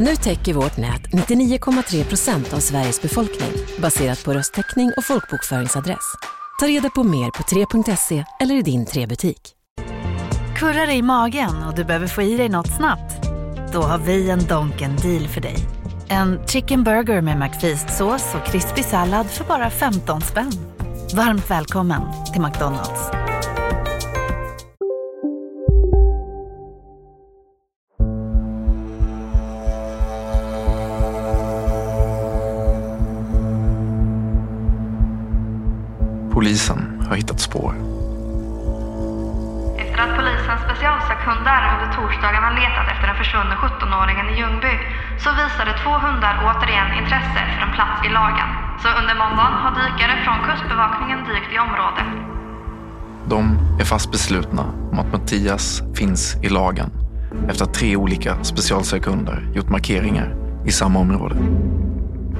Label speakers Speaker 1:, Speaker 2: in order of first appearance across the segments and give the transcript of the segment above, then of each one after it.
Speaker 1: Nu täcker vårt nät 99,3 procent av Sveriges befolkning baserat på röstteckning och folkbokföringsadress. Ta reda på mer på 3.se eller i din 3-butik.
Speaker 2: Kurrar det i magen och du behöver få i dig något snabbt? Då har vi en Donken deal för dig. En chicken burger med McFeast-sås och krispig sallad för bara 15 spänn. Varmt välkommen till McDonalds.
Speaker 3: Polisen har hittat spår.
Speaker 4: Efter att polisens specialsökhundar under torsdagarna letat efter den försvunne 17-åringen i Ljungby så visade två hundar återigen intresse för en plats i lagen. Så under måndagen har dykare från Kustbevakningen dykt i området.
Speaker 3: De är fast beslutna om att Mattias finns i lagen efter att tre olika specialsökhundar gjort markeringar i samma område.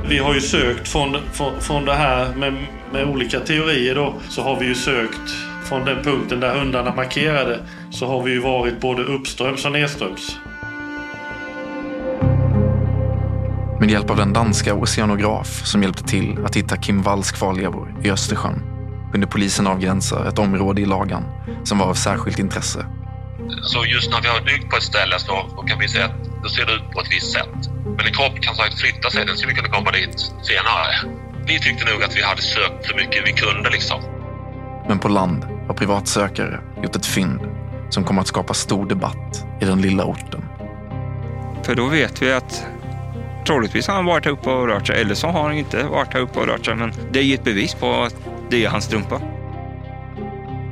Speaker 5: Vi har ju sökt från, från, från det här med, med olika teorier då. Så har vi ju sökt från den punkten där hundarna markerade. Så har vi ju varit både uppströms och nedströms.
Speaker 3: Med hjälp av den danska oceanograf som hjälpte till att hitta Kim Walls kvarlevor i Östersjön kunde polisen avgränsa ett område i lagan som var av särskilt intresse.
Speaker 6: Så just när vi har dykt på ett ställe så kan vi säga att då ser det ut på ett visst sätt. Men en kropp kan säkert flytta sig, den skulle kunna komma dit senare. Vi tyckte nog att vi hade sökt så mycket vi kunde liksom.
Speaker 3: Men på land har privatsökare gjort ett fynd som kommer att skapa stor debatt i den lilla orten.
Speaker 7: För då vet vi att troligtvis har han varit här uppe och rört sig, eller så har han inte varit här uppe och rört sig. Men det är ju ett bevis på att det är hans strumpa.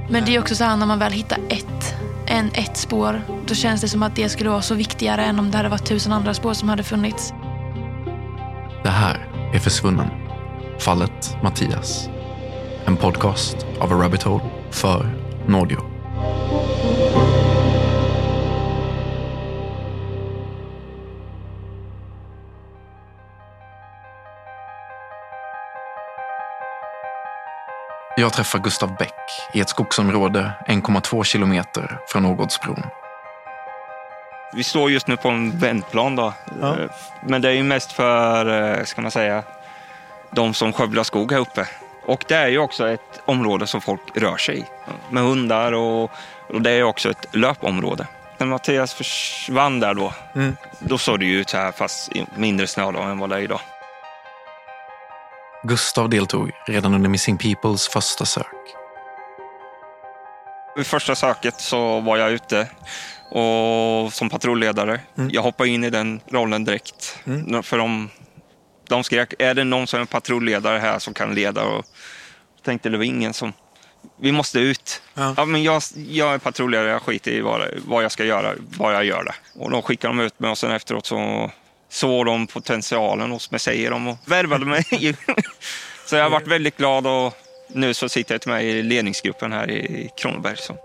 Speaker 8: Men det är också så här när man väl hittar ett, än ett spår, då känns det som att det skulle vara så viktigare än om det hade varit tusen andra spår som hade funnits.
Speaker 3: Det här är Försvunnen. Fallet Mattias. En podcast av A Rabbit Hole för Nordio. Jag träffar Gustav Bäck i ett skogsområde 1,2 kilometer från Ågårdsbron.
Speaker 7: Vi står just nu på en vändplan då. Eh, Men det är ju mest för, eh, ska man säga, de som skövlar skog här uppe. Och det är ju också ett område som folk rör sig i. Med hundar och, och det är också ett löpområde. När Mattias försvann där då, då såg det ju ut så här fast i mindre snö då än vad det är idag.
Speaker 3: Gustav deltog redan under Missing Peoples första sök.
Speaker 7: Vid första söket så var jag ute och som patrulledare. Jag hoppade in i den rollen direkt. För de, de skrek, är det någon som är patrulledare här som kan leda? Och tänkte det var ingen som, vi måste ut. Ja. men jag, jag är patrulledare, jag skiter i vad, vad jag ska göra, bara jag gör det. Och då skickade de ut mig och sen efteråt så såg de potentialen hos mig, säger de, och värvade mig. så jag har varit väldigt glad och nu så sitter jag med i ledningsgruppen här i Kronoberg. Så.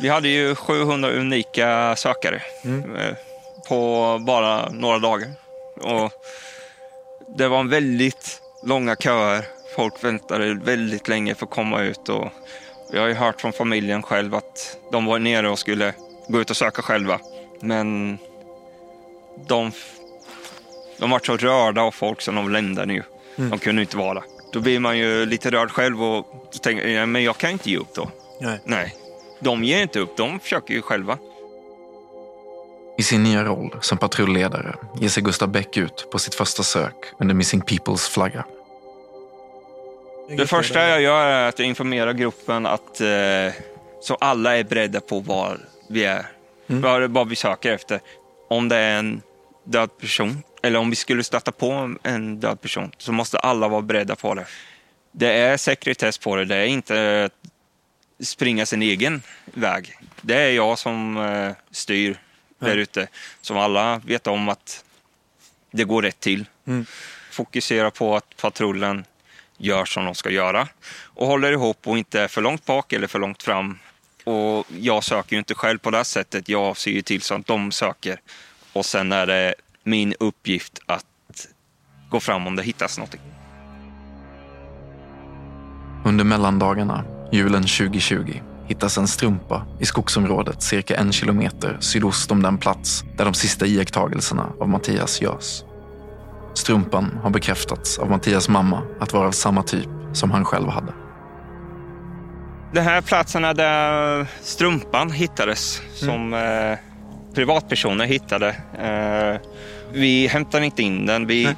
Speaker 7: Vi hade ju 700 unika sökare eh, på bara några dagar. Och det var en väldigt långa köer. Folk väntade väldigt länge för att komma ut. Och jag har ju hört från familjen själv att de var nere och skulle gå ut och söka själva. Men de, de var så rörda av folk som de lämnade ju. De kunde inte vara. Då blir man ju lite rörd själv och tänker, "Ja, men jag kan inte ge upp då.
Speaker 9: Nej.
Speaker 7: Nej, de ger inte upp. De försöker ju själva.
Speaker 3: I sin nya roll som patrulledare ger sig Gustav Bäck ut på sitt första sök under Missing Peoples flagga.
Speaker 7: Det första jag gör är att jag informerar gruppen att eh, så alla är beredda på var vi är. Vad, vad vi söker efter. Om det är en död person eller om vi skulle stöta på en död person så måste alla vara beredda på det. Det är sekretess på det. Det är inte att springa sin egen väg. Det är jag som eh, styr där ute. Som alla vet om att det går rätt till. fokuserar på att patrullen gör som de ska göra och håller ihop och inte är för långt bak eller för långt fram. Och jag söker ju inte själv på det sättet. Jag ser ju till så att de söker. Och sen är det min uppgift att gå fram om det hittas någonting.
Speaker 3: Under mellandagarna, julen 2020, hittas en strumpa i skogsområdet cirka en kilometer sydost om den plats där de sista iakttagelserna av Mattias görs. Strumpan har bekräftats av Mattias mamma att vara av samma typ som han själv hade.
Speaker 7: Den här platsen är där strumpan hittades som eh, privatpersoner hittade. Eh, vi hämtade inte in den. Vi,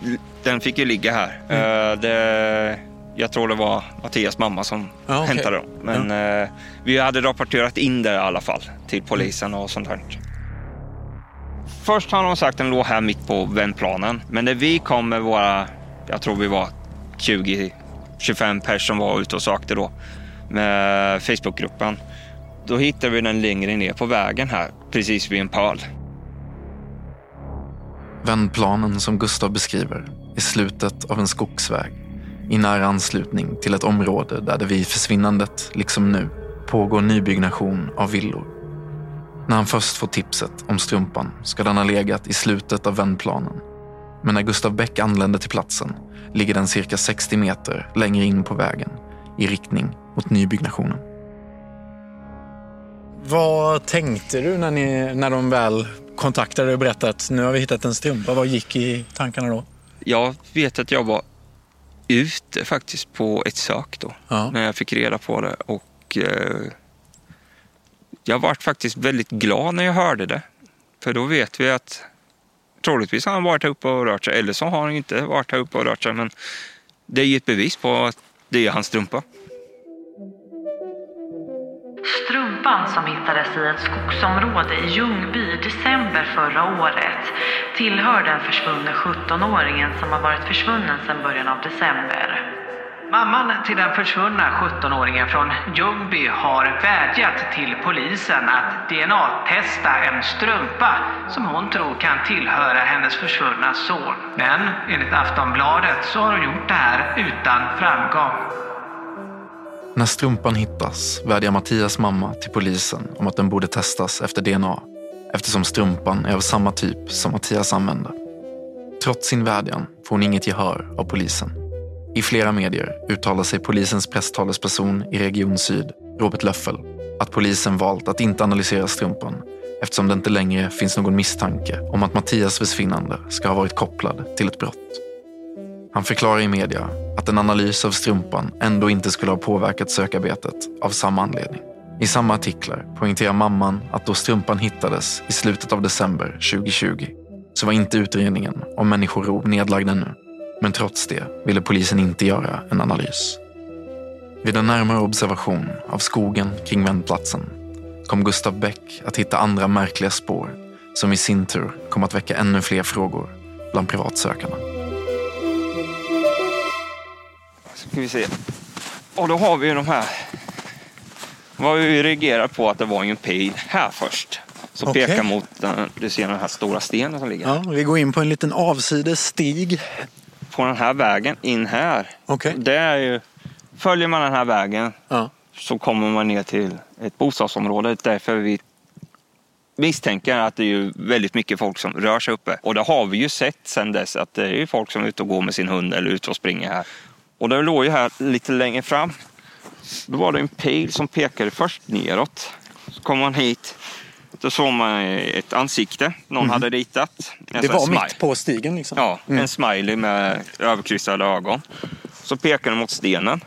Speaker 7: den fick ju ligga här. Eh, det, jag tror det var Mattias mamma som
Speaker 9: Ja, okej.
Speaker 7: hämtade den. Men eh, vi hade rapporterat in det i alla fall till polisen och sånt här. Först har de sagt att den låg här mitt på vändplanen. Men när vi kom med våra, jag tror vi var 20-25 personer som var ute och sökte då med Facebookgruppen. Då hittade vi den längre ner på vägen här, precis vid en pöl.
Speaker 3: Vändplanen som Gustav beskriver är slutet av en skogsväg i nära anslutning till ett område där det vid försvinnandet, liksom nu, pågår nybyggnation av villor. När han först får tipset om strumpan ska den ha legat i slutet av vändplanen. Men när Gustav Bäck anländer till platsen ligger den cirka 60 meter längre in på vägen i riktning mot nybyggnationen.
Speaker 9: Vad tänkte du när, ni, när de väl kontaktade dig och berättade att nu har vi hittat en strumpa? Vad gick i tankarna då?
Speaker 7: Jag vet att jag var ute faktiskt på ett sök då,
Speaker 9: Ja.
Speaker 7: när jag fick reda på det. Och eh, jag vart faktiskt väldigt glad när jag hörde det. För då vet vi att troligtvis har han varit här uppe och rört sig, eller så har han inte varit här uppe och rört sig. Men det är ju ett bevis på att det är hans strumpa.
Speaker 10: Strumpan som hittades i ett skogsområde i Ljungby i december förra året tillhör den försvunne 17-åringen som har varit försvunnen sedan början av december.
Speaker 11: Mamman till den försvunna 17-åringen från Ljungby har vädjat till polisen att DNA-testa en strumpa som hon tror kan tillhöra hennes försvunna son. Men enligt Aftonbladet så har hon gjort det här utan framgång.
Speaker 3: När strumpan hittas vädjar Mattias mamma till polisen om att den borde testas efter DNA eftersom strumpan är av samma typ som Mattias använde. Trots sin vädjan får hon inget gehör av polisen. I flera medier uttalar sig polisens presstalesperson i Region Syd, Robert Löffel, att polisen valt att inte analysera strumpan eftersom det inte längre finns någon misstanke om att Mattias försvinnande ska ha varit kopplad till ett brott. Han förklarar i media att en analys av strumpan ändå inte skulle ha påverkat sökarbetet av samma anledning. I samma artiklar poängterar mamman att då strumpan hittades i slutet av december 2020 så var inte utredningen om människorov nedlagd ännu. Men trots det ville polisen inte göra en analys. Vid en närmare observation av skogen kring vändplatsen kom Gustav Beck att hitta andra märkliga spår som i sin tur kom att väcka ännu fler frågor bland privatsökarna.
Speaker 7: Ska vi se. Och då har vi ju de här. Vad vi reagerar på att det var ju en pil här först. Som
Speaker 9: Okej.
Speaker 7: pekar mot den, du ser den här stora stenen som ligger.
Speaker 9: Ja, vi går in på en liten avsides stig.
Speaker 7: På den här vägen in här.
Speaker 9: Okej.
Speaker 7: Det är ju, följer man den här vägen
Speaker 9: Ja.
Speaker 7: så kommer man ner till ett bostadsområde. Därför vi misstänker att det är väldigt mycket folk som rör sig uppe. Och det har vi ju sett sedan dess att det är folk som är ute och går med sin hund eller ute och springer här. Och det låg ju här lite längre fram. Då var det en pil som pekade först neråt. Så kom man hit. Då såg man ett ansikte någon
Speaker 9: Mhm.
Speaker 7: hade ritat. En
Speaker 9: Det var
Speaker 7: smile.
Speaker 9: mitt på stigen liksom.
Speaker 7: Ja,
Speaker 9: Mm.
Speaker 7: en smiley med överkryssade ögon. Så pekar den mot stenen.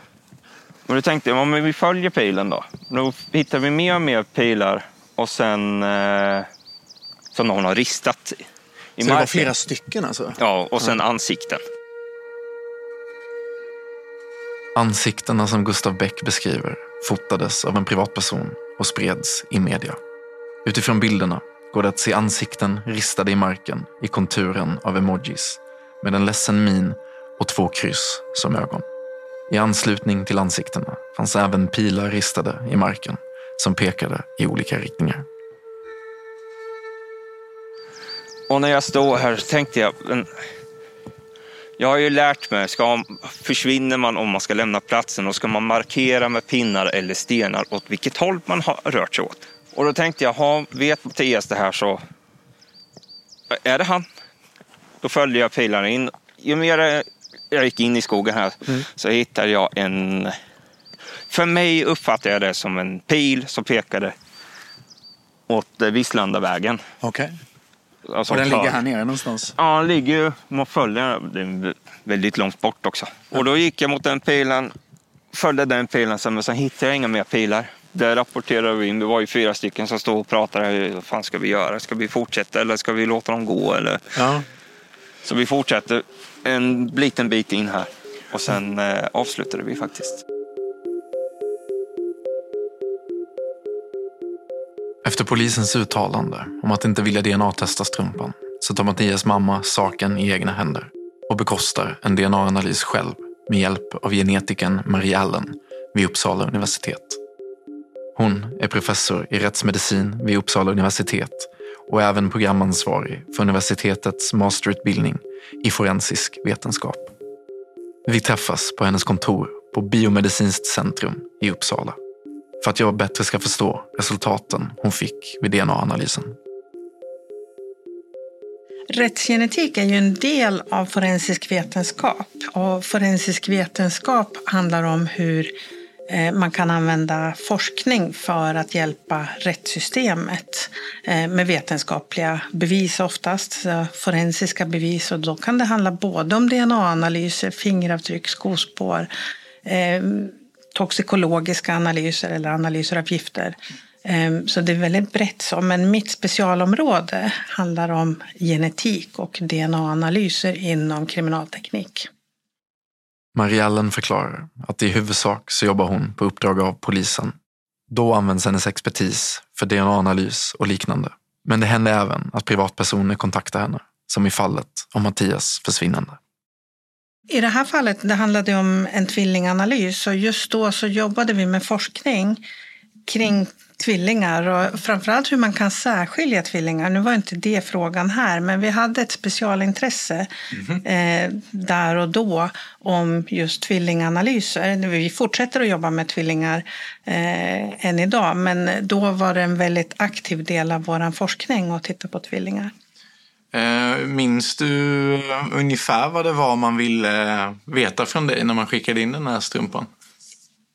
Speaker 7: Och då tänkte jag, om vi följer pilen då. Då hittar vi mer och mer pilar och sen eh, som någon har ristat i
Speaker 9: Så det var
Speaker 7: marken.
Speaker 9: flera stycken alltså?
Speaker 7: Ja, och sen ansikten.
Speaker 3: Ansiktena som Gustav Beck beskriver fotades av en privatperson och spreds i media. Utifrån bilderna går det att se ansikten ristade i marken i konturen av emojis med en ledsen min och två kryss som ögon. I anslutning till ansiktena fanns även pilar ristade i marken som pekade i olika riktningar.
Speaker 7: Och när jag stod här tänkte jag, men jag har ju lärt mig, ska, försvinner man om man ska lämna platsen och ska man markera med pinnar eller stenar åt vilket håll man har rört sig åt. Och då tänkte jag, ha, vet Mattias det här så är det han? Då följde jag pilarna in. Ju mer jag gick in i skogen här mm. så hittade jag en... För mig uppfattade jag det som en pil som pekade åt Vislandavägen.
Speaker 9: Okej. Okay. Alltså, och den ligger här nere någonstans?
Speaker 7: Ja, den ligger ju, man följer den väldigt långt bort också. Och då gick jag mot den pilen, följde den pilen, men sen hittade jag inga mer pilar. Där rapporterade vi in, det var ju fyra stycken som stod och pratade. Vad fan ska vi göra? Ska vi fortsätta eller ska vi låta dem gå? Eller? Ja. Så vi fortsätter en liten bit in här och sen eh, avslutade vi faktiskt.
Speaker 3: Efter polisens uttalande om att inte vilja DNA-testa strumpan så tar Mattias mamma saken i egna händer och bekostar en DNA-analys själv med hjälp av genetikern Marie Allen vid Uppsala universitet. Hon är professor i rättsmedicin vid Uppsala universitet och även programansvarig för universitetets masterutbildning i forensisk vetenskap. Vi träffas på hennes kontor på Biomedicinskt centrum i Uppsala för att jag bättre ska förstå resultaten hon fick vid DNA-analysen.
Speaker 12: Rättsgenetik är ju en del av forensisk vetenskap och forensisk vetenskap handlar om hur eh, man kan använda forskning för att hjälpa rättssystemet eh, med vetenskapliga bevis oftast, forensiska bevis. Och då kan det handla både om DNA-analyser, fingeravtryck, skospår, eh, toxikologiska analyser eller analyser av gifter. Ehm, så det är väldigt brett så, men mitt specialområde handlar om genetik och DNA-analyser inom kriminalteknik.
Speaker 3: Mariellen förklarar att i huvudsak så jobbar hon på uppdrag av polisen. Då används hennes expertis för DNA-analys och liknande. Men det händer även att privatpersoner kontaktar henne, som i fallet om Mattias försvinnande.
Speaker 12: I det här fallet det handlade om en tvillinganalys och just då så jobbade vi med forskning kring tvillingar och framförallt hur man kan särskilja tvillingar. Nu var inte det frågan här, men vi hade ett specialintresse mm -hmm. eh, där och då om just tvillinganalyser. Vi fortsätter att jobba med tvillingar eh, än idag, men då var det en väldigt aktiv del av vår forskning att titta på tvillingar.
Speaker 9: Eh, minns du ungefär vad det var man ville veta från dig när man skickade in den här strumpan?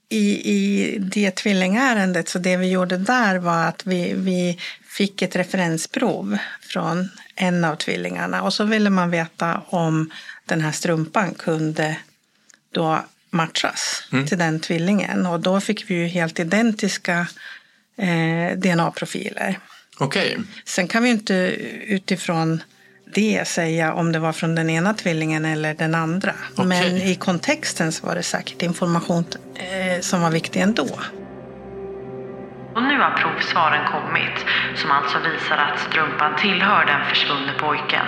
Speaker 12: i, i det tvillingärendet, så det vi gjorde där var att vi, vi fick ett referensprov från en av tvillingarna och så ville man veta om den här strumpan kunde då matchas mm. till den tvillingen och då fick vi ju helt identiska eh, DNA-profiler.
Speaker 9: Okej. Okay.
Speaker 12: Sen kan vi inte utifrån det säga om det var från den ena tvillingen eller den andra. Okay. Men i kontexten så var det säkert information eh, som var viktig ändå.
Speaker 10: Och nu har provsvaren kommit som alltså visar att strumpan tillhör den försvunne pojken.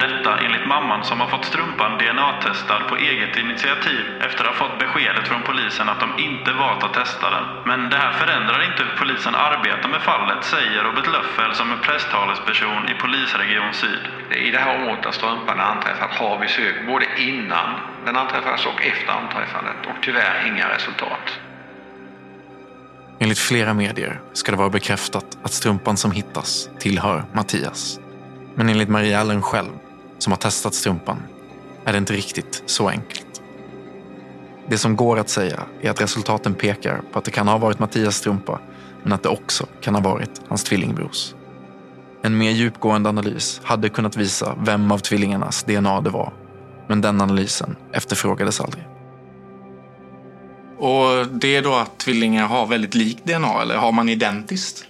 Speaker 13: Detta enligt mamman som har fått strumpan DNA-testad på eget initiativ efter att ha fått beskedet från polisen att de inte valt att testa den. Men det här förändrar inte hur polisen arbetar med fallet, säger Robert Löffel som är presstalesperson i polisregion Syd.
Speaker 14: I det här området där strumpan är anträffad har vi sökt både innan den anträffades och efter anträffandet och tyvärr inga resultat.
Speaker 3: Enligt flera medier ska det vara bekräftat att strumpan som hittas tillhör Mattias. Men enligt Maria Allen själv som har testat strumpan är det inte riktigt så enkelt. Det som går att säga är att resultaten pekar på att det kan ha varit Mattias strumpa men att det också kan ha varit hans tvillingbrors. En mer djupgående analys hade kunnat visa vem av tvillingarnas DNA det var men den analysen efterfrågades aldrig.
Speaker 9: Och det är då att tvillingar har väldigt likt DNA eller har man identiskt?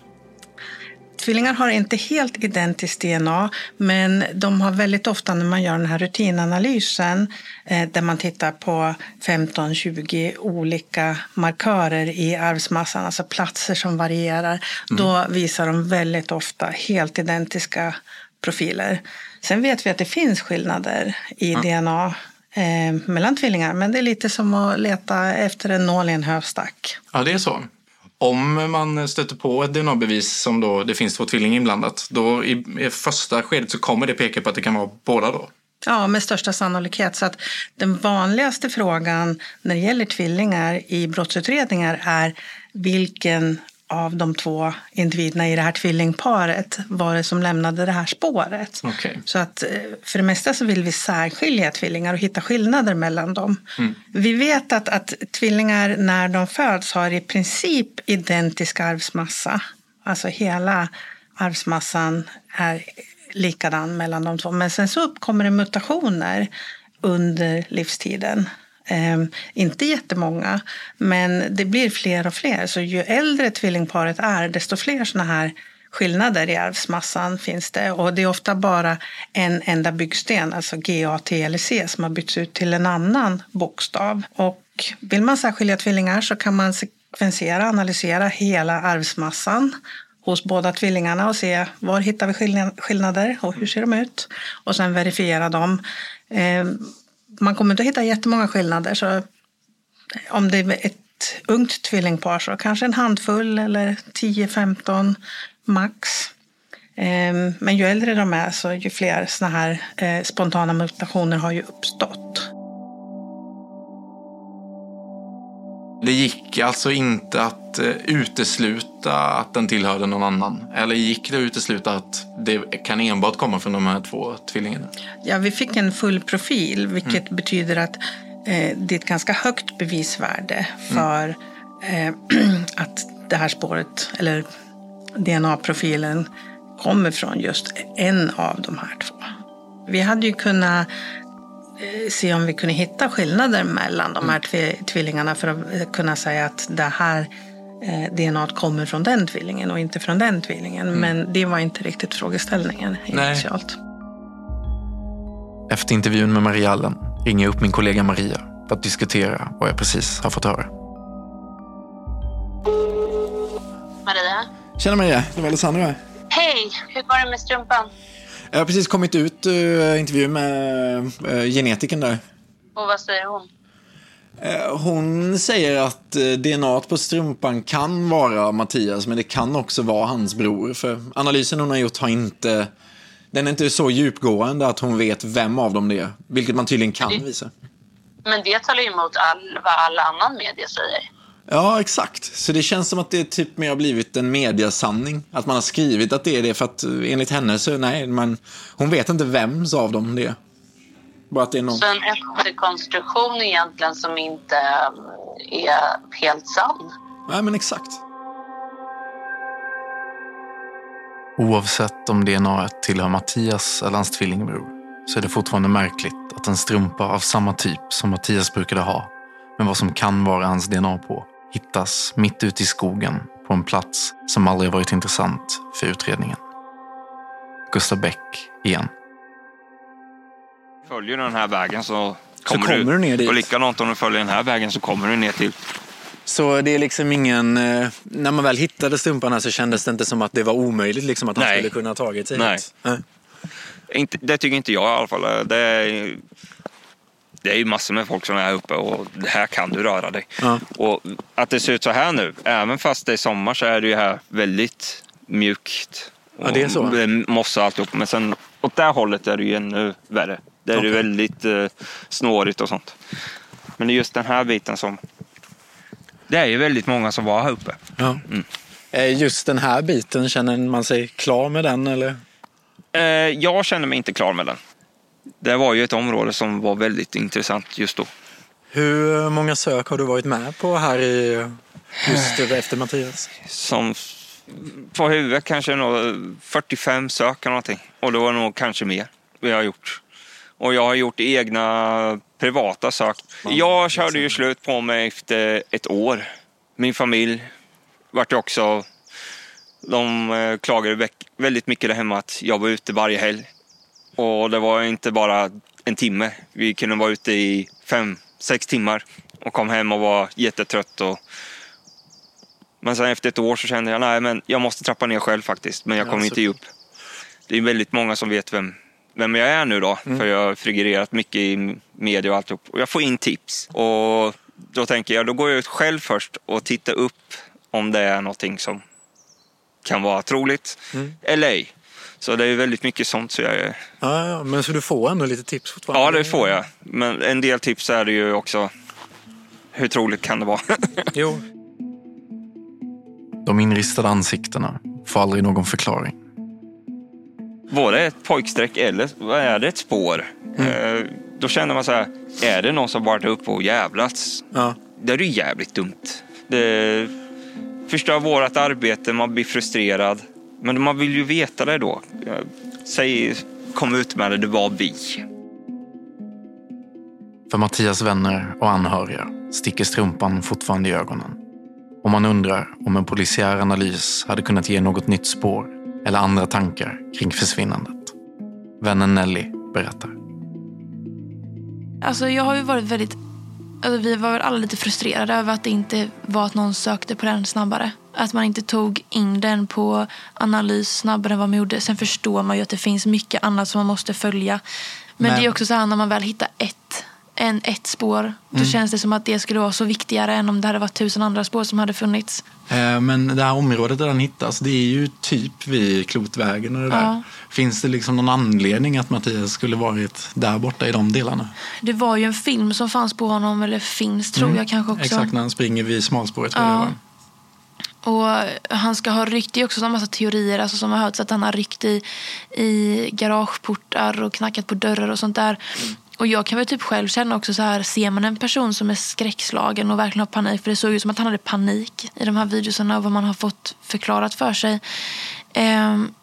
Speaker 12: Tvillingar har inte helt identiskt DNA, men de har väldigt ofta när man gör den här rutinanalysen eh, där man tittar på 15-20 olika markörer i arvsmassan, alltså platser som varierar, mm. då visar de väldigt ofta helt identiska profiler. Sen vet vi att det finns skillnader i mm. DNA eh, mellan tvillingar, men det är lite som att leta efter en nål i en höstack.
Speaker 9: Ja, det är så. Om man stöter på ett DNA-bevis som då det finns två tvillingar inblandat, då i, i första skedet så kommer det peka på att det kan vara båda då?
Speaker 12: Ja, med största sannolikhet. Så att den vanligaste frågan när det gäller tvillingar i brottsutredningar är vilken av de två individerna i det här tvillingparet var det som lämnade det här spåret.
Speaker 9: Okay.
Speaker 12: Så att eh, för det mesta så vill vi särskilja tvillingar och hitta skillnader mellan dem.
Speaker 9: Mm.
Speaker 12: Vi vet att, att tvillingar när de föds har i princip identisk arvsmassa. Alltså hela arvsmassan är likadan mellan de två. Men sen så uppkommer det mutationer under livstiden. Eh, inte jättemånga, men det blir fler och fler. Så ju äldre tvillingparet är, desto fler sådana här skillnader i arvsmassan finns det. Och det är ofta bara en enda byggsten, alltså G, A, T eller C, som har bytts ut till en annan bokstav. Och vill man särskilja tvillingar så kan man sekvensera, analysera hela arvsmassan hos båda tvillingarna och se var hittar vi skillnader och hur ser de ut. Och sen verifiera dem. Eh, man kommer inte att hitta jättemånga skillnader. Så om det är ett ungt tvillingpar så kanske en handfull eller 10-15 max. Ehm, men ju äldre de är så ju fler såna här eh, spontana mutationer har ju uppstått.
Speaker 9: Det gick alltså inte att eh, utesluta att den tillhörde någon annan? Eller gick det att utesluta att det kan enbart komma från de här två tvillingarna?
Speaker 12: Ja, vi fick en full profil, vilket mm. betyder att eh, det är ett ganska högt bevisvärde för mm. eh, att det här spåret, eller DNA-profilen, kommer från just en av de här två. Vi hade ju kunnat se om vi kunde hitta skillnader mellan de här mm. tvillingarna för att kunna säga att det här eh, DNA kommer från den tvillingen och inte från den tvillingen. Mm. Men det var inte riktigt frågeställningen initialt.
Speaker 3: Efter intervjun med Maria Allen ringer jag upp min kollega Maria för att diskutera vad jag precis har fått höra.
Speaker 15: Maria?
Speaker 16: Tjena Maria, det var Alessandro här.
Speaker 15: Hej, hur går det med strumpan?
Speaker 16: Jag har precis kommit ut uh, intervju med uh, genetiken där.
Speaker 15: Och vad säger hon?
Speaker 16: Uh, hon säger att uh, DNA på strumpan kan vara Mattias, men det kan också vara hans bror. För analysen hon har gjort har inte... Den är inte så djupgående att hon vet vem av dem det är, vilket man tydligen kan visa.
Speaker 15: Men det talar ju emot all, vad all annan media säger.
Speaker 16: Ja, exakt. Så det känns som att det typ mer har blivit en mediasanning. Att man har skrivit att det är det för att enligt henne så nej, men hon vet inte vems av dem det är. Bara att det är någon.
Speaker 15: Så en efterkonstruktion egentligen som inte är helt sann?
Speaker 16: Nej, men exakt.
Speaker 3: Oavsett om DNA tillhör Mattias eller hans tvillingbror så är det fortfarande märkligt att en strumpa av samma typ som Mattias brukade ha, med vad som kan vara hans DNA på, hittas mitt ute i skogen på en plats som aldrig varit intressant för utredningen. Gustav Bäck igen.
Speaker 7: Följer du den här vägen så kommer,
Speaker 16: så kommer du, ner dit.
Speaker 7: Och likadant om du följer den här vägen så kommer du ner till.
Speaker 16: Så det är liksom ingen... Eh, när man väl hittade stumparna så kändes det inte som att det var omöjligt liksom, att han Nej. skulle kunna ha tagit sig
Speaker 7: Nej.
Speaker 16: hit? Nej.
Speaker 7: Det tycker inte jag i alla fall. Det är, det är ju massor med folk som är här uppe och det här kan du röra dig.
Speaker 16: Ja.
Speaker 7: Och att det ser ut så här nu, även fast det är sommar så är det ju här väldigt mjukt.
Speaker 16: Ja, det är så?
Speaker 7: Det mossa och alltihop. Men sen åt det hållet är det ju ännu värre. Där okay. är det väldigt eh, snårigt och sånt. Men det är just den här biten som... Det är ju väldigt många som var här uppe.
Speaker 16: Ja. Mm. Just den här biten, känner man sig klar med den eller?
Speaker 7: Eh, jag känner mig inte klar med den det var ju ett område som var väldigt intressant just då.
Speaker 16: Hur många sök har du varit med på här i just efter Mattias?
Speaker 7: Som på huvudet kanske nog 45 sök eller någonting. Och det var nog kanske mer vi har gjort. Och jag har gjort egna privata sök. Jag körde ju slut på mig efter ett år. Min familj vart ju också... De eh, klagade väldigt mycket där hemma att jag var ute varje helg. Och det var inte bara en timme. Vi kunde vara ute i fem, sex timmar och kom hem och var jättetrött. Och... Men sen efter ett år så kände jag, nej men jag måste trappa ner själv faktiskt. Men jag kommer ja, inte upp. Det är väldigt många som vet vem, vem jag är nu då. Mm. För jag har figurerat mycket i media och alltihop. Och jag får in tips. Och då tänker jag, då går jag ut själv först och tittar upp om det är någonting som kan vara troligt mm. eller ej. Så det är väldigt mycket sånt. Så jag är...
Speaker 16: Ja, ja, men så du får ändå lite tips fortfarande?
Speaker 7: Ja, det får jag. Men en del tips är det ju också. Hur troligt kan det vara?
Speaker 16: jo.
Speaker 3: De inristade ansiktena får aldrig någon förklaring.
Speaker 7: Var det ett pojkstreck eller vad är det ett spår?
Speaker 16: Mm.
Speaker 7: Eh, då känner man så här, är det någon som varit uppe och jävlats?
Speaker 16: Ja.
Speaker 7: Det är ju jävligt dumt. Det förstör vårt arbete, man blir frustrerad. Men man vill ju veta det då. Säg, kom ut med det, det var vi.
Speaker 3: För Mattias vänner och anhöriga sticker strumpan fortfarande i ögonen. Och man undrar om en polisiär analys hade kunnat ge något nytt spår eller andra tankar kring försvinnandet. Vännen Nelly berättar.
Speaker 8: Alltså jag har ju varit väldigt... Alltså vi var väl alla lite frustrerade över att det inte var att någon sökte på den snabbare. Att man inte tog in den på analys snabbare än vad man gjorde. Sen förstår man ju att det finns mycket annat som man måste följa. Men,
Speaker 16: Men-
Speaker 8: det är också så här när man väl hittar ett, en, ett spår. Då
Speaker 16: Mm.
Speaker 8: känns det som att det skulle vara så viktigare än om det hade varit tusen andra spår som hade funnits.
Speaker 16: Eh, Men det här området där den hittas, det är ju typ vid Klotvägen och det där.
Speaker 8: Ja.
Speaker 16: Finns det liksom någon anledning att Mattias skulle varit där borta i de delarna?
Speaker 8: Det var ju en film som fanns på honom, eller finns tror
Speaker 16: Mm.
Speaker 8: jag kanske också.
Speaker 16: Exakt, när han springer vid smalspåret.
Speaker 8: Ja. Och han ska ha ryckt, det är också en massa teorier alltså som har hörts att han har ryckt i, i garageportar och knackat på dörrar och sånt där. Och jag kan väl typ själv känna också så här, ser man en person som är skräckslagen och verkligen har panik, för det såg ut som att han hade panik i de här videorna och vad man har fått förklarat för sig. Ehm,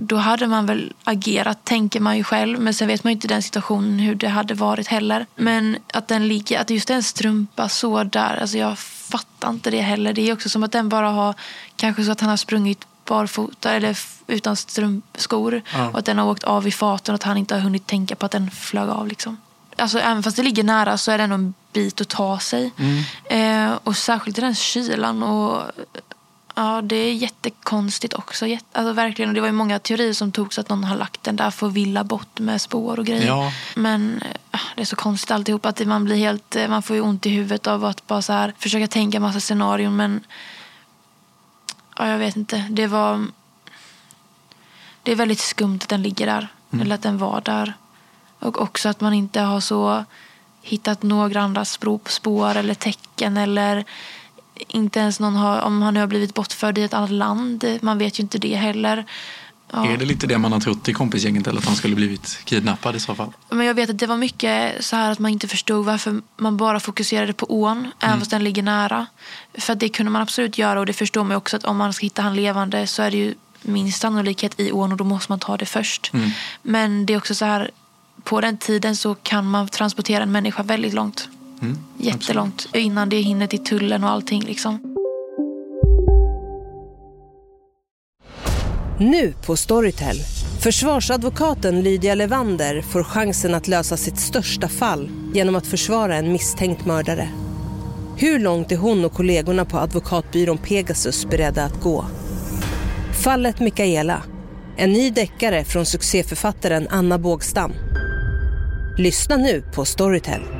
Speaker 8: då hade man väl agerat, tänker man ju själv. Men sen vet man ju inte den situationen hur det hade varit heller. Men att den ligger, att just en strumpa så där, alltså jag fattar inte det heller. Det är också som att den bara har, kanske så att han har sprungit barfota eller utan strumpskor.
Speaker 17: Ja.
Speaker 8: Och att den har åkt av i farten och att han inte har hunnit tänka på att den flög av liksom. Alltså även fast det ligger nära så är det ändå en bit att ta sig. Eh, och särskilt i den kylan och Ja, det är jättekonstigt också. Alltså verkligen. Och det var ju många teorier som togs att någon har lagt den där för att villa bort med spår och grejer.
Speaker 16: Ja.
Speaker 8: Men eh, det är så konstigt alltihop att man blir helt, eh, man får ju ont i huvudet av att bara så här försöka tänka massa scenarion men ja, jag vet inte. Det var det är väldigt skumt att den ligger där.
Speaker 17: Mm.
Speaker 8: Eller att den var där. Och också att man inte har så hittat några andra spår eller tecken eller inte ens någon har, om han nu har blivit bortförd i ett annat land. Man vet ju inte det heller. Ja.
Speaker 16: Är det lite det man har trott i kompisgänget eller att han skulle blivit kidnappad i så fall?
Speaker 8: Men jag vet att det var mycket så här att man inte förstod varför man bara fokuserade på ån, även fast den ligger nära. För det kunde man absolut göra och det förstår man ju också att om man ska hitta han levande så är det ju minst sannolikhet i ån och då måste man ta det först.
Speaker 16: Mm.
Speaker 8: Men det är också så här, på den tiden så kan man transportera en människa väldigt långt.
Speaker 16: Mm.
Speaker 8: Jättelångt. Innan det hinner till tullen och allting liksom.
Speaker 18: Nu på Storytel. Försvarsadvokaten Lydia Levander får chansen att lösa sitt största fall genom att försvara en misstänkt mördare. Hur långt är hon och kollegorna på advokatbyrån Pegasus beredda att gå? Fallet Mikaela. En ny deckare från succéförfattaren Anna Bågstam. Lyssna nu på Storytel.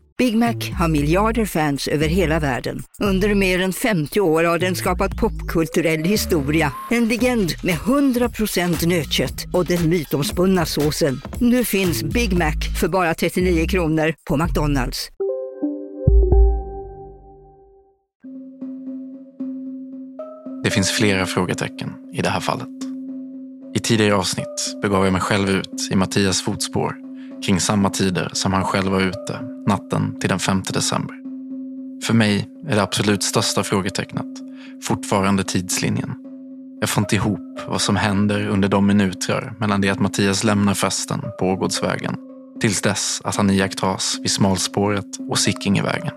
Speaker 17: Big Mac har miljarder fans över hela världen. Under mer än 50 år har den skapat popkulturell historia. En legend med 100% nötkött och den mytomspunna såsen. Nu finns Big Mac för bara 39 kronor på McDonalds.
Speaker 3: Det finns flera frågetecken i det här fallet. I tidigare avsnitt begav jag mig själv ut i Mattias fotspår kring samma tider som han själv var ute natten till den 5 december. För mig är det absolut största frågetecknet fortfarande tidslinjen. Jag får inte ihop vad som händer under de minuter mellan det att Mattias lämnar festen på Ågårdsvägen tills dess att han iakttas vid smalspåret och Sickingevägen.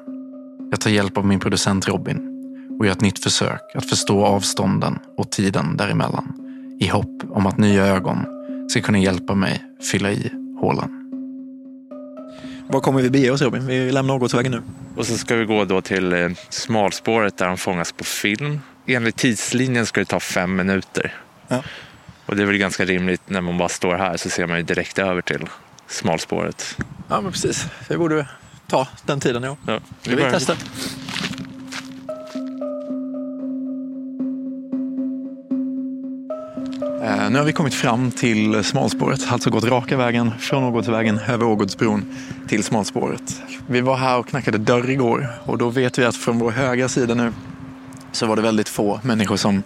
Speaker 3: Jag tar hjälp av min producent Robin och gör ett nytt försök att förstå avstånden och tiden däremellan i hopp om att nya ögon ska kunna hjälpa mig fylla i hålen.
Speaker 16: Var kommer vi bege oss Robin? Vi lämnar Ågårdsvägen nu.
Speaker 19: Och så ska vi gå då till eh, smalspåret där de fångas på film. Enligt tidslinjen ska det ta fem minuter.
Speaker 16: Ja.
Speaker 19: Och det är väl ganska rimligt när man bara står här så ser man ju direkt över till smalspåret.
Speaker 16: Ja, men precis. Det borde ta den tiden, ja.
Speaker 19: Ja,
Speaker 16: Ska vi
Speaker 19: börjar-
Speaker 16: Nu har vi kommit fram till smalspåret, alltså gått raka vägen från Ågårdsvägen över Ågårdsbron till smalspåret. Vi var här och knackade dörr igår och då vet vi att från vår högra sida nu så var det väldigt få människor som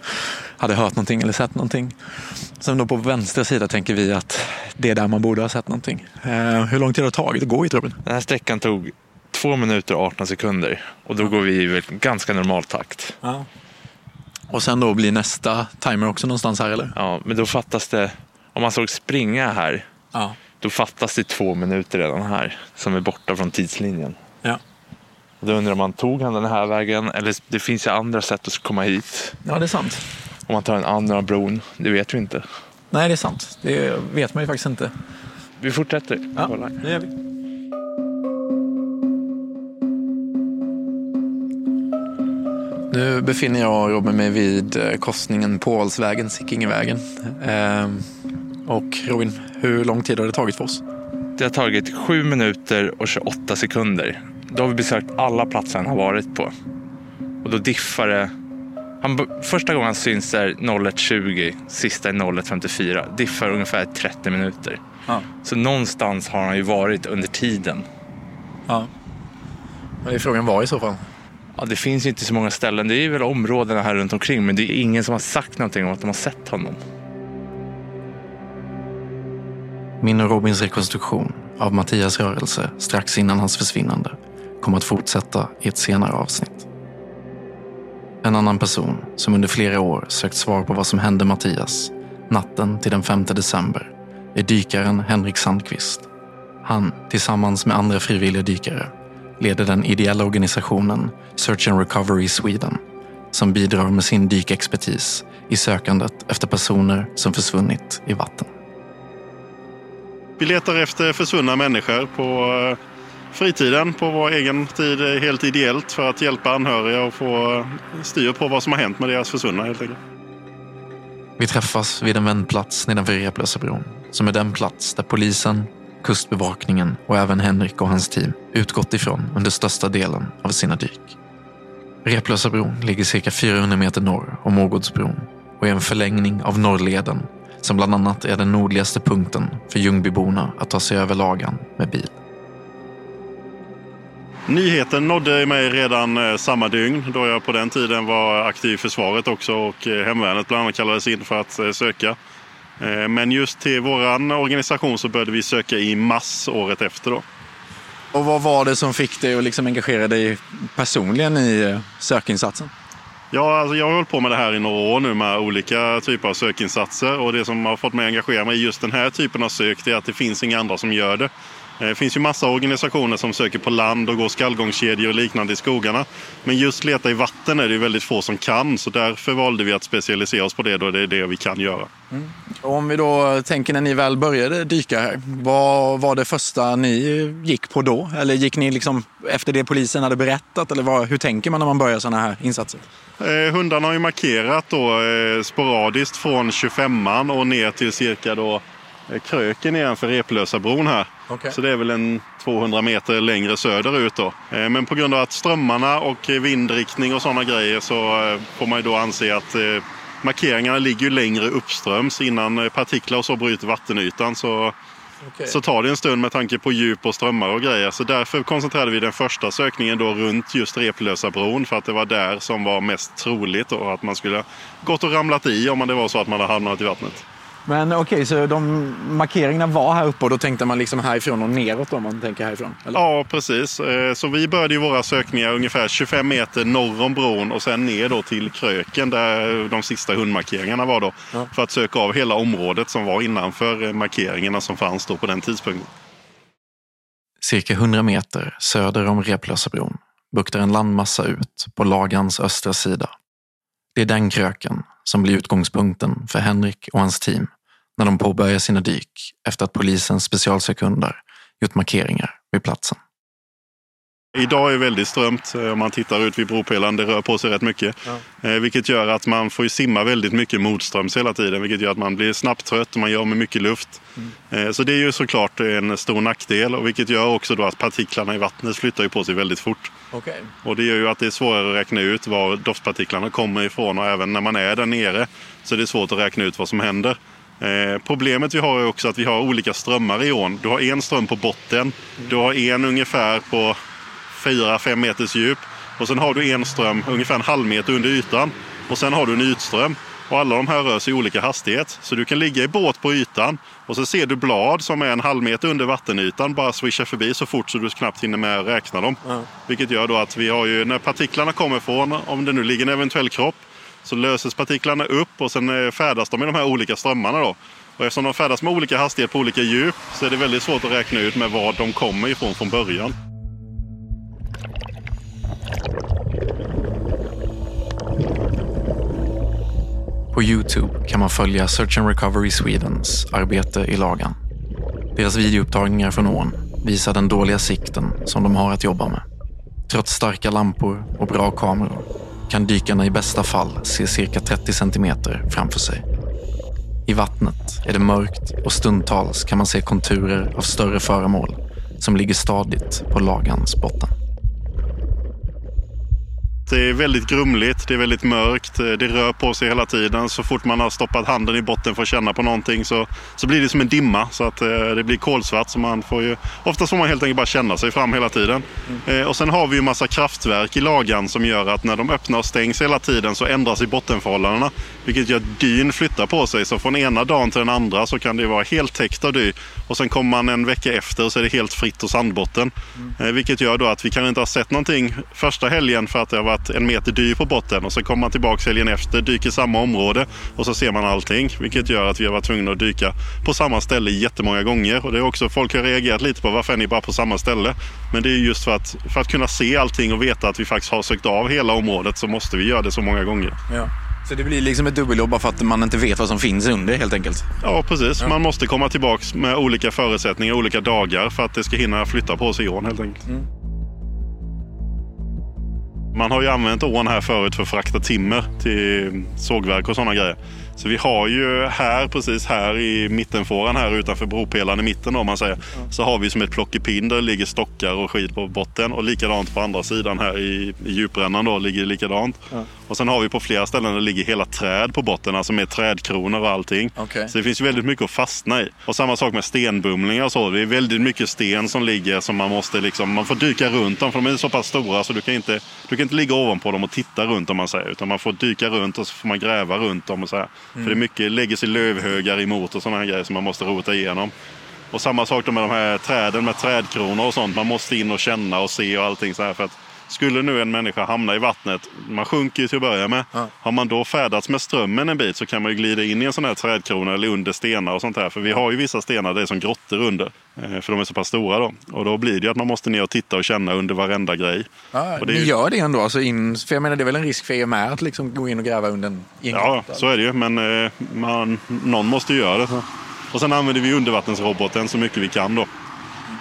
Speaker 16: hade hört någonting eller sett någonting. Sen då på vänstra sida tänker vi att det är där man borde ha sett någonting. Eh, Hur lång tid har det tagit att gå hit Robin?
Speaker 19: Den här sträckan tog två minuter och 18 sekunder. Och då går vi i ganska normal takt.
Speaker 16: Ja. Och sen då blir nästa timer också någonstans här eller?
Speaker 19: Ja, men då fattas det, om man såg springa här,
Speaker 16: Ja.
Speaker 19: då fattas det två minuter redan här som är borta från tidslinjen.
Speaker 16: Ja.
Speaker 19: Och Då undrar man, tog han den här vägen? Eller det finns ju andra sätt att komma hit.
Speaker 16: Ja, det är sant.
Speaker 19: Om man tar den andra bron, det vet vi inte.
Speaker 16: Nej, det är sant. Det vet man ju faktiskt inte.
Speaker 19: Vi fortsätter.
Speaker 16: Ja, det gör vi. Nu befinner jag och Robin mig vid eh, korsningen Pålsvägen, Sickingevägen. Ehm, och Robin, hur lång tid har det tagit för oss?
Speaker 19: Det har tagit 7 minuter och 28 sekunder. Då har vi besökt alla platser han har varit på. Och då diffar det. Han, första gången han syns är 01.20, sista är 01.54. Diffar ungefär 30 minuter.
Speaker 16: Ja.
Speaker 19: Så någonstans har han ju varit under tiden.
Speaker 16: Ja. Men det är frågan var i så fall.
Speaker 19: Ja, det finns ju inte så många ställen. Det är väl områdena här runt omkring men det är ingen som har sagt någonting om att de har sett honom.
Speaker 3: Min och Robins rekonstruktion av Mattias rörelse strax innan hans försvinnande kommer att fortsätta i ett senare avsnitt. En annan person som under flera år sökt svar på vad som hände Mattias natten till den 5 december är dykaren Henrik Sandqvist. Han, tillsammans med andra frivilliga dykare, leder den ideella organisationen Search and Recovery Sweden som bidrar med sin dykexpertis i sökandet efter personer som försvunnit i vatten.
Speaker 20: Vi letar efter försvunna människor på eh, fritiden, på vår egen tid, eh, helt ideellt för att hjälpa anhöriga och få eh, styr på vad som har hänt med deras försvunna helt enkelt.
Speaker 3: Vi träffas vid en vändplats nedanför Replösabron som är den plats där polisen, kustbevakningen och även Henrik och hans team utgått ifrån under största delen av sina dyk. Replösabron ligger cirka 400 meter norr om Ågårdsbron och är en förlängning av Norrleden som bland annat är den nordligaste punkten för Ljungbyborna att ta sig över Lagan med bil.
Speaker 20: Nyheten nådde mig redan eh, samma dygn då jag på den tiden var aktiv i försvaret också och eh, hemvärnet bland annat kallades in för att eh, söka. Eh, Men just till våran organisation så började vi söka i mars året efter då.
Speaker 16: Och vad var det som fick dig att liksom engagera dig personligen i eh, sökinsatsen?
Speaker 20: Ja, alltså jag har hållit på med det här i några år nu med olika typer av sökinsatser och det som har fått mig att engagera mig i just den här typen av sök är att det finns inga andra som gör det. Eh, Det finns ju massa organisationer som söker på land och går skallgångskedjor och liknande i skogarna. Men just leta i vatten är det ju väldigt få som kan så därför valde vi att specialisera oss på det då det är det vi kan göra.
Speaker 16: Och om vi då tänker när ni väl började dyka här, vad var det första ni gick på då? Eller gick ni liksom efter det polisen hade berättat? Eller vad, hur tänker man när man börjar sådana här insatser?
Speaker 20: Eh, hundarna har ju markerat då eh, sporadiskt från 25an och ner till cirka då eh, Kröken igen för Replösabron här.
Speaker 16: Okej.
Speaker 20: Så det är väl en 200 meter längre söderut då. Eh, men på grund av att strömmarna och vindriktning och sådana grejer så eh, får man ju då anse att eh, markeringarna ligger ju längre uppströms innan partiklar och så bryter vattenytan. Så så tar det en stund med tanke på djup och strömmar och grejer. Så därför koncentrerade vi den första sökningen då runt just Replösa bron för att det var där som var mest troligt och att man skulle gått och ramlat i om det var så att man hade hamnat i vattnet.
Speaker 16: Men okej, så de markeringarna var här uppe och då tänkte man liksom härifrån och neråt om man tänker härifrån? Eller?
Speaker 20: Ja, precis. Eh, Så vi började ju våra sökningar ungefär 25 meter norr om bron och sen ner då till Kröken där de sista hundmarkeringarna var då.
Speaker 16: Ja.
Speaker 20: För att söka av hela området som var innanför markeringarna som fanns då på den tidpunkten.
Speaker 3: Cirka 100 meter söder om Replösabron buktar en landmassa ut på Lagans östra sida. Det är den kröken som blir utgångspunkten för Henrik och hans team när de påbörjar sina dyk efter att polisens specialsekundar gjort markeringar vid platsen.
Speaker 20: Idag är det väldigt strömt eh, om man tittar ut vid bropelaren. Det rör på sig rätt mycket. Ja. Eh, vilket gör att man får simma väldigt mycket motströms hela tiden. Vilket gör att man blir snabbt trött och man gör med mycket luft. Mm. Eh, så det är ju såklart en stor nackdel. Och vilket gör också då att partiklarna i vattnet flyttar ju på sig väldigt fort.
Speaker 16: Okay.
Speaker 20: Och det gör ju att det är svårare att räkna ut var doftpartiklarna kommer ifrån. Och även när man är där nere så är det svårt att räkna ut vad som händer. Eh, problemet vi har är också att vi har olika strömmar i ån. Du har en ström på botten. Du har en ungefär på 4-5 meters djup. Och sen har du en ström ungefär en halv meter under ytan. Och sen har du en ytström. Och alla de här rör sig i olika hastighet. Så du kan ligga i båt på ytan och så ser du blad som är en halv meter under vattenytan bara swisha förbi så fort så du knappt hinner med att räkna dem. Mm. Vilket gör då att vi har ju, när partiklarna kommer från, om det nu ligger en eventuell kropp, så löses partiklarna upp och sen eh, färdas de i de här olika strömmarna. Då. Och eftersom de färdas med olika hastighet på olika djup så är det väldigt svårt att räkna ut med var de kommer ifrån från början.
Speaker 3: På Youtube kan man följa Search and Recovery Swedens arbete i lagan. Deras videoupptagningar från ån visar den dåliga sikten som de har att jobba med. Trots starka lampor och bra kameror kan dykarna i bästa fall se cirka 30 centimeter framför sig. I vattnet är det mörkt och stundtals kan man se konturer av större föremål som ligger stadigt på lagans botten.
Speaker 20: Det är väldigt grumligt, det är väldigt mörkt, det rör på sig hela tiden. Så fort man har stoppat handen i botten för att känna på någonting så, så blir det som en dimma. Så att eh, det blir kolsvart. Så man får ju, oftast får man helt enkelt bara känna sig fram hela tiden. Mm. Eh, och sen har vi ju massa kraftverk i lagan som gör att när de öppnar och stängs hela tiden så ändras i bottenförhållandena. Vilket gör att dyn flyttar på sig. Så från ena dagen till den andra så kan det vara helt täckt av dy. Och sen kommer man en vecka efter och så är det helt fritt och sandbotten. Mm. Eh, vilket gör då att vi kan inte ha sett någonting första helgen för att det har varit en meter dy på botten och så kommer man tillbaka helgen efter, dyker samma område och så ser man allting. Vilket gör att vi har varit tvungna att dyka på samma ställe jättemånga gånger. Och det är också folk har reagerat lite på varför är ni bara på samma ställe? Men det är just för att, för att kunna se allting och veta att vi faktiskt har sökt av hela området så måste vi göra det så många gånger.
Speaker 16: Ja. Så det blir liksom ett dubbeljobb bara för att man inte vet vad som finns under helt enkelt?
Speaker 20: Ja, precis. Ja. Man måste komma tillbaka med olika förutsättningar, olika dagar för att det ska hinna flytta på sig i ån helt enkelt. Mm. Man har ju använt ån här förut för att frakta timmer till sågverk och sådana grejer. Så vi har ju här, precis här i mittenfåran här utanför bropelaren i mitten om man säger. Mm. Så har vi som ett plockepinn där det ligger stockar och skit på botten. Och likadant på andra sidan här i, i djuprännan då ligger det likadant. Mm. Och sen har vi på flera ställen där det ligger hela träd på botten, alltså med trädkronor och allting.
Speaker 16: Okay.
Speaker 20: Så det finns ju väldigt mycket att fastna i. Och samma sak med stenbumlingar och så. Det är väldigt mycket sten som ligger som man måste liksom, man får dyka runt dem för de är så pass stora så du kan inte, du kan inte ligga ovanpå dem och titta runt om man säger. Utan man får dyka runt och så får man gräva runt dem och så här. Mm. För det är mycket, lägger sig lövhögar emot och sådana grejer som man måste rota igenom. Och samma sak med de här träden med trädkronor och sånt. Man måste in och känna och se och allting så här. För att skulle nu en människa hamna i vattnet, man sjunker ju till att börja med. Ja. Har man då färdats med strömmen en bit så kan man ju glida in i en sån här trädkrona eller under stenar och sånt här. För vi har ju vissa stenar, det är som grottor under. Eh, för de är så pass stora då. Och då blir det ju att man måste ner och titta och känna under varenda grej.
Speaker 16: Ja,
Speaker 20: och
Speaker 16: det ni ju... gör det ändå? Alltså in... För jag menar det är väl en risk för er med att liksom gå in och gräva under en
Speaker 20: Ja, så är det ju. Men eh, man, någon måste ju göra det. Så. Och sen använder vi undervattensroboten så mycket vi kan då.
Speaker 16: Eh,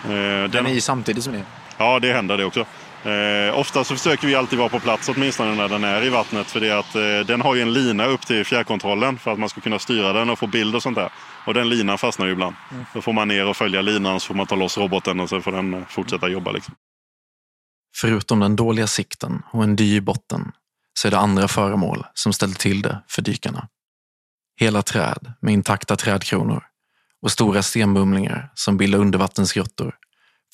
Speaker 16: den, den är ju samtidigt som ni?
Speaker 20: Ja, det händer det också. Eh, ofta så försöker vi alltid vara på plats åtminstone när den är i vattnet. För det att, eh, den har ju en lina upp till fjärrkontrollen för att man ska kunna styra den och få bild och sånt där. Och den linan fastnar ju ibland. Mm. Då får man ner och följa linan så får man ta loss roboten och så får den eh, fortsätta jobba. Liksom.
Speaker 3: Förutom den dåliga sikten och en dy i botten så är det andra föremål som ställer till det för dykarna. Hela träd med intakta trädkronor och stora stenbumlingar som bildar undervattensgrottor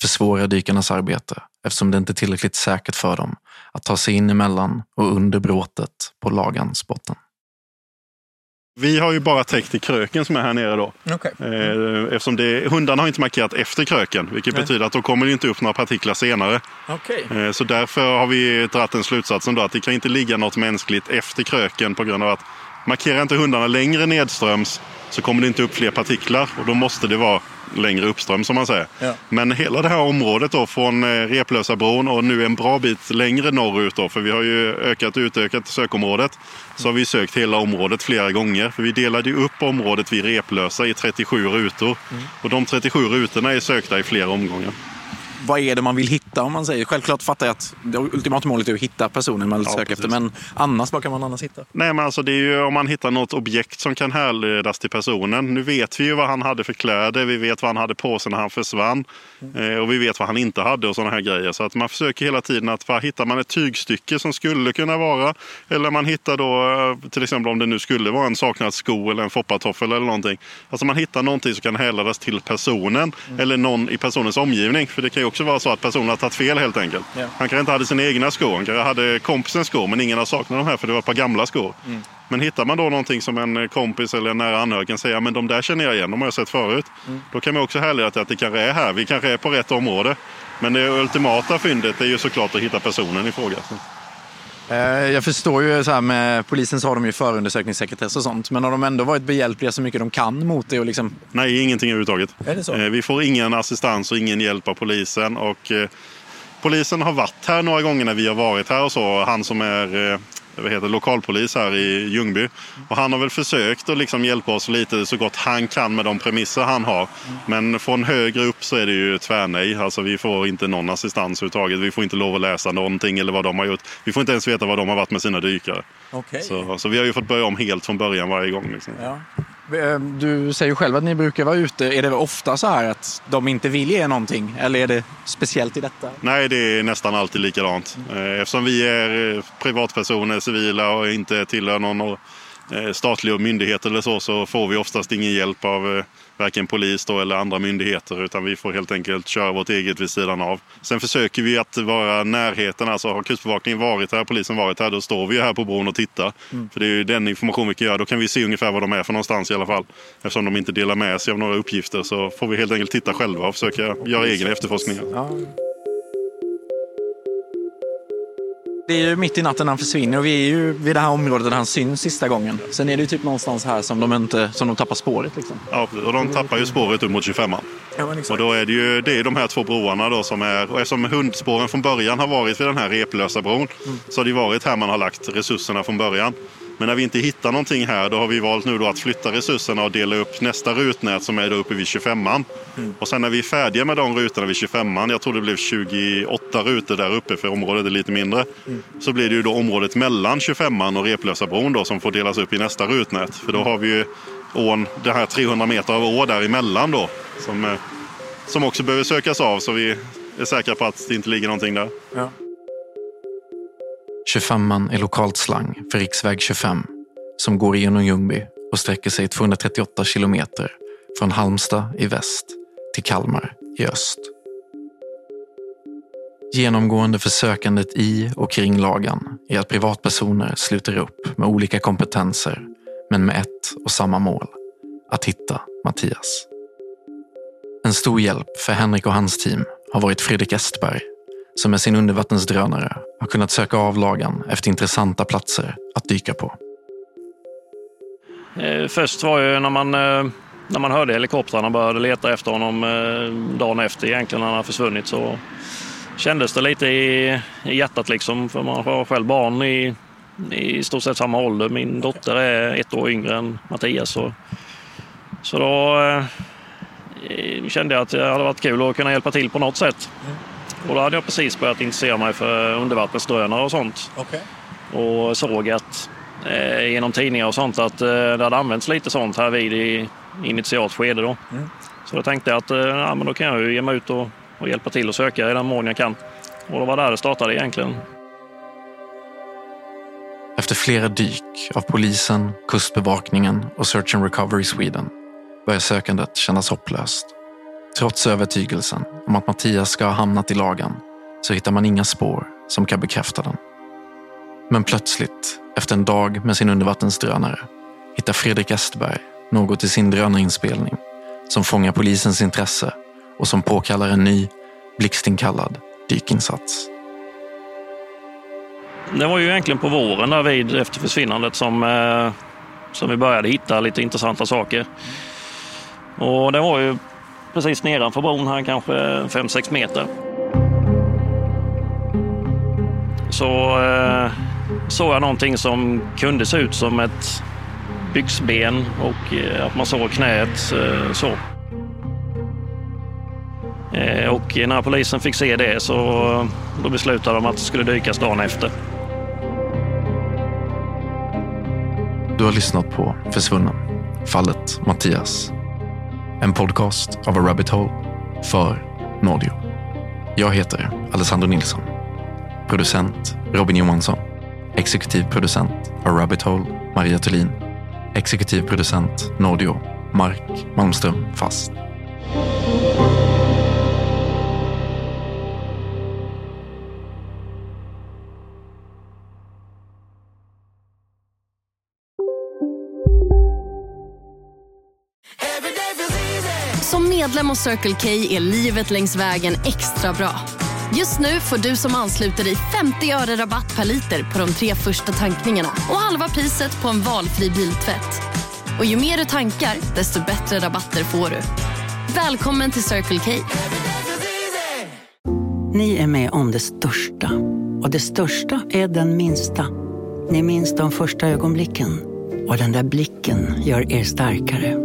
Speaker 3: försvårar dykarnas arbete eftersom det inte är tillräckligt säkert för dem att ta sig in emellan och under bråtet på lagans botten.
Speaker 20: Vi har ju bara täckt i kröken som är här nere då.
Speaker 16: Okay.
Speaker 20: Eh, eftersom det, hundarna har inte markerat efter kröken. Vilket Nej. betyder att då kommer det inte upp några partiklar senare.
Speaker 16: Okay.
Speaker 20: Eh, så därför har vi dragit den slutsatsen då att det kan inte ligga något mänskligt efter kröken på grund av att markerar inte hundarna längre nedströms så kommer det inte upp fler partiklar och då måste det vara längre uppström som man säger.
Speaker 16: Ja.
Speaker 20: Men hela det här området då från eh, Replösabron och nu en bra bit längre norrut då, för vi har ju ökat och utökat sökområdet. Så har vi sökt hela området flera gånger. För vi delade ju upp området vid Replösa i 37 rutor. Och de 37 rutorna är sökta i flera omgångar.
Speaker 16: Vad är det man vill hitta om man säger? Självklart fattar jag att det ultimata målet är att hitta personen man vill söka efter. Men annars, vad kan man annars hitta?
Speaker 20: Nej, men alltså det är ju om man hittar något objekt som kan härledas till personen. Nu vet vi ju vad han hade för kläder, vi vet vad han hade på sig när han försvann eh, och vi vet vad han inte hade och sådana här grejer. Så att man försöker hela tiden att vad hittar man ett tygstycke som skulle kunna vara eller man hittar då eh, till exempel om det nu skulle vara en saknad sko eller en foppatoffel eller någonting. Alltså man hittar någonting som kan härledas till personen eller någon i personens omgivning. För det kan ju också vara så att personen har tagit fel helt enkelt.
Speaker 16: Ja.
Speaker 20: Han kanske inte hade sina egna skor, han kanske hade kompisens skor men ingen har saknat de här för det var ett par gamla skor.
Speaker 16: Mm.
Speaker 20: Men hittar man då någonting som en kompis eller en nära anhörig kan säga men de där känner jag igen, de har jag sett förut.
Speaker 16: Mm.
Speaker 20: Då kan man också härleda till att det kanske är här, vi kanske är på rätt område. Men det ultimata fyndet är ju såklart att hitta personen i fråga.
Speaker 16: Eh, Jag förstår ju så här med polisen så har de ju förundersökningssekretess och sånt. Men har de ändå varit behjälpliga så mycket de kan mot det och liksom...
Speaker 20: Nej, ingenting överhuvudtaget.
Speaker 16: Är det så?
Speaker 20: Eh, Vi får ingen assistans och ingen hjälp av polisen. Och, eh, polisen har varit här några gånger när vi har varit här och så. Han som är vad heter, lokalpolis här i Ljungby. Och han har väl försökt att liksom hjälpa oss lite så gott han kan med de premisser han har. Men från högre upp så är det ju tvärnej. Alltså vi får inte någon assistans överhuvudtaget. Vi får inte lov att läsa någonting eller vad de har gjort. Vi får inte ens veta vad de har varit med sina dykare.
Speaker 16: Okej.
Speaker 20: Så, så vi har ju fått börja om helt från början varje gång. Liksom.
Speaker 16: Ja. Eh, du säger ju själv att ni brukar vara ute. Är det ofta så här att de inte vill ge någonting? Eller är det speciellt i detta?
Speaker 20: Nej, det är nästan alltid likadant. Eh, eftersom vi är eh, privatpersoner, civila och inte tillhör någon eh, statlig myndighet eller så, så får vi oftast ingen hjälp av eh, varken polis eller andra myndigheter utan vi får helt enkelt köra vårt eget vid sidan av. Sen försöker vi att vara närheten, alltså har Kustbevakningen varit här, polisen varit här, då står vi här på bron och tittar.
Speaker 16: Mm.
Speaker 20: För det är ju den information vi kan göra, då kan vi se ungefär var de är för någonstans i alla fall. Eftersom de inte delar med sig av några uppgifter så får vi helt enkelt titta själva och försöka göra egen efterforskning.
Speaker 16: Ja. Det är ju mitt i natten han försvinner och vi är ju vid det här området där han syns sista gången. Sen är det ju typ någonstans här som de, inte, som de tappar spåret. Liksom.
Speaker 20: Ja, och de tappar ju spåret upp mot 25
Speaker 16: Ja.
Speaker 20: Och då är det ju det är de här två broarna då som är, och eftersom hundspåren från början har varit vid den här replösa bron så har det varit här man har lagt resurserna från början. Men när vi inte hittar någonting här då har vi valt nu då att flytta resurserna och dela upp nästa rutnät som är då uppe vid 25an. Och sen när vi är färdiga med de rutorna vid 25an, jag tror det blev 28 rutor där uppe för området är lite mindre. Så blir det ju då området mellan 25an och Replösa bron då som får delas upp i nästa rutnät. För då har vi ju ån, det här 300 meter av å däremellan då. Som, eh, som också behöver sökas av så vi är säkra på att det inte ligger någonting där.
Speaker 16: Ja.
Speaker 3: 25an är lokalt slang för riksväg 25 som går genom Ljungby och sträcker sig 238 kilometer från Halmstad i väst till Kalmar i öst. Genomgående för sökandet i och kring lagan är att privatpersoner sluter upp med olika kompetenser men med ett och samma mål, att hitta Mattias. En stor hjälp för Henrik och hans team har varit Fredrik Estberg som med sin undervattensdrönare har kunnat söka av lagan efter intressanta platser att dyka på.
Speaker 21: Eh, Först var ju när man, eh, när man hörde helikoptrarna började leta efter honom eh, dagen efter egentligen när han försvunnit så kändes det lite i, i hjärtat liksom. För man har själv barn i, i stort sett samma ålder. Min dotter är ett år yngre än Mattias. Så, så då eh, kände jag att det hade varit kul att kunna hjälpa till på något sätt. Och då hade jag precis börjat intressera mig för undervattensdrönare och sånt.
Speaker 16: Okej.
Speaker 21: Och såg att eh, genom tidningar och sånt att eh, det hade använts lite sånt här vid i initialt skede. Då.
Speaker 16: Mm.
Speaker 21: Så då tänkte jag att eh, ja, men då kan jag ju ge mig ut och, och hjälpa till och söka i den mån jag kan. Och det var där det startade egentligen.
Speaker 3: Efter flera dyk av polisen, Kustbevakningen och Search and Recovery Sweden börjar sökandet kännas hopplöst. Trots övertygelsen om att Mattias ska ha hamnat i lagan så hittar man inga spår som kan bekräfta den. Men plötsligt, efter en dag med sin undervattensdrönare, hittar Fredrik Estberg något i sin drönarinspelning som fångar polisens intresse och som påkallar en ny, blixtinkallad dykinsats.
Speaker 21: Det var ju egentligen på våren där vid efter försvinnandet som, eh, som vi började hitta lite intressanta saker. Och det var ju precis nedanför bron här, kanske 5-6 meter. Så eh, såg jag någonting som kunde se ut som ett byxben och eh, att man såg knät eh, så. Eh, och när polisen fick se det så då beslutade de att det skulle dykas dagen efter.
Speaker 3: Du har lyssnat på Försvunnen, fallet Mattias. En podcast av A Rabbit Hole för Nordio. Jag heter Alessandro Nilsson. Producent Robin Johansson. Exekutiv producent A Rabbit Hole Maria Thulin. Exekutiv producent Nordio Mark Malmström Fast.
Speaker 22: Medlem hos Circle K är livet längs vägen extra bra. Just nu får du som ansluter dig 50 öre rabatt per liter på de tre första tankningarna och halva priset på en valfri biltvätt. Och ju mer du tankar, desto bättre rabatter får du. Välkommen till Circle K.
Speaker 23: Ni är med om det största. Och det största är den minsta. Ni minns de första ögonblicken. Och den där blicken gör er starkare.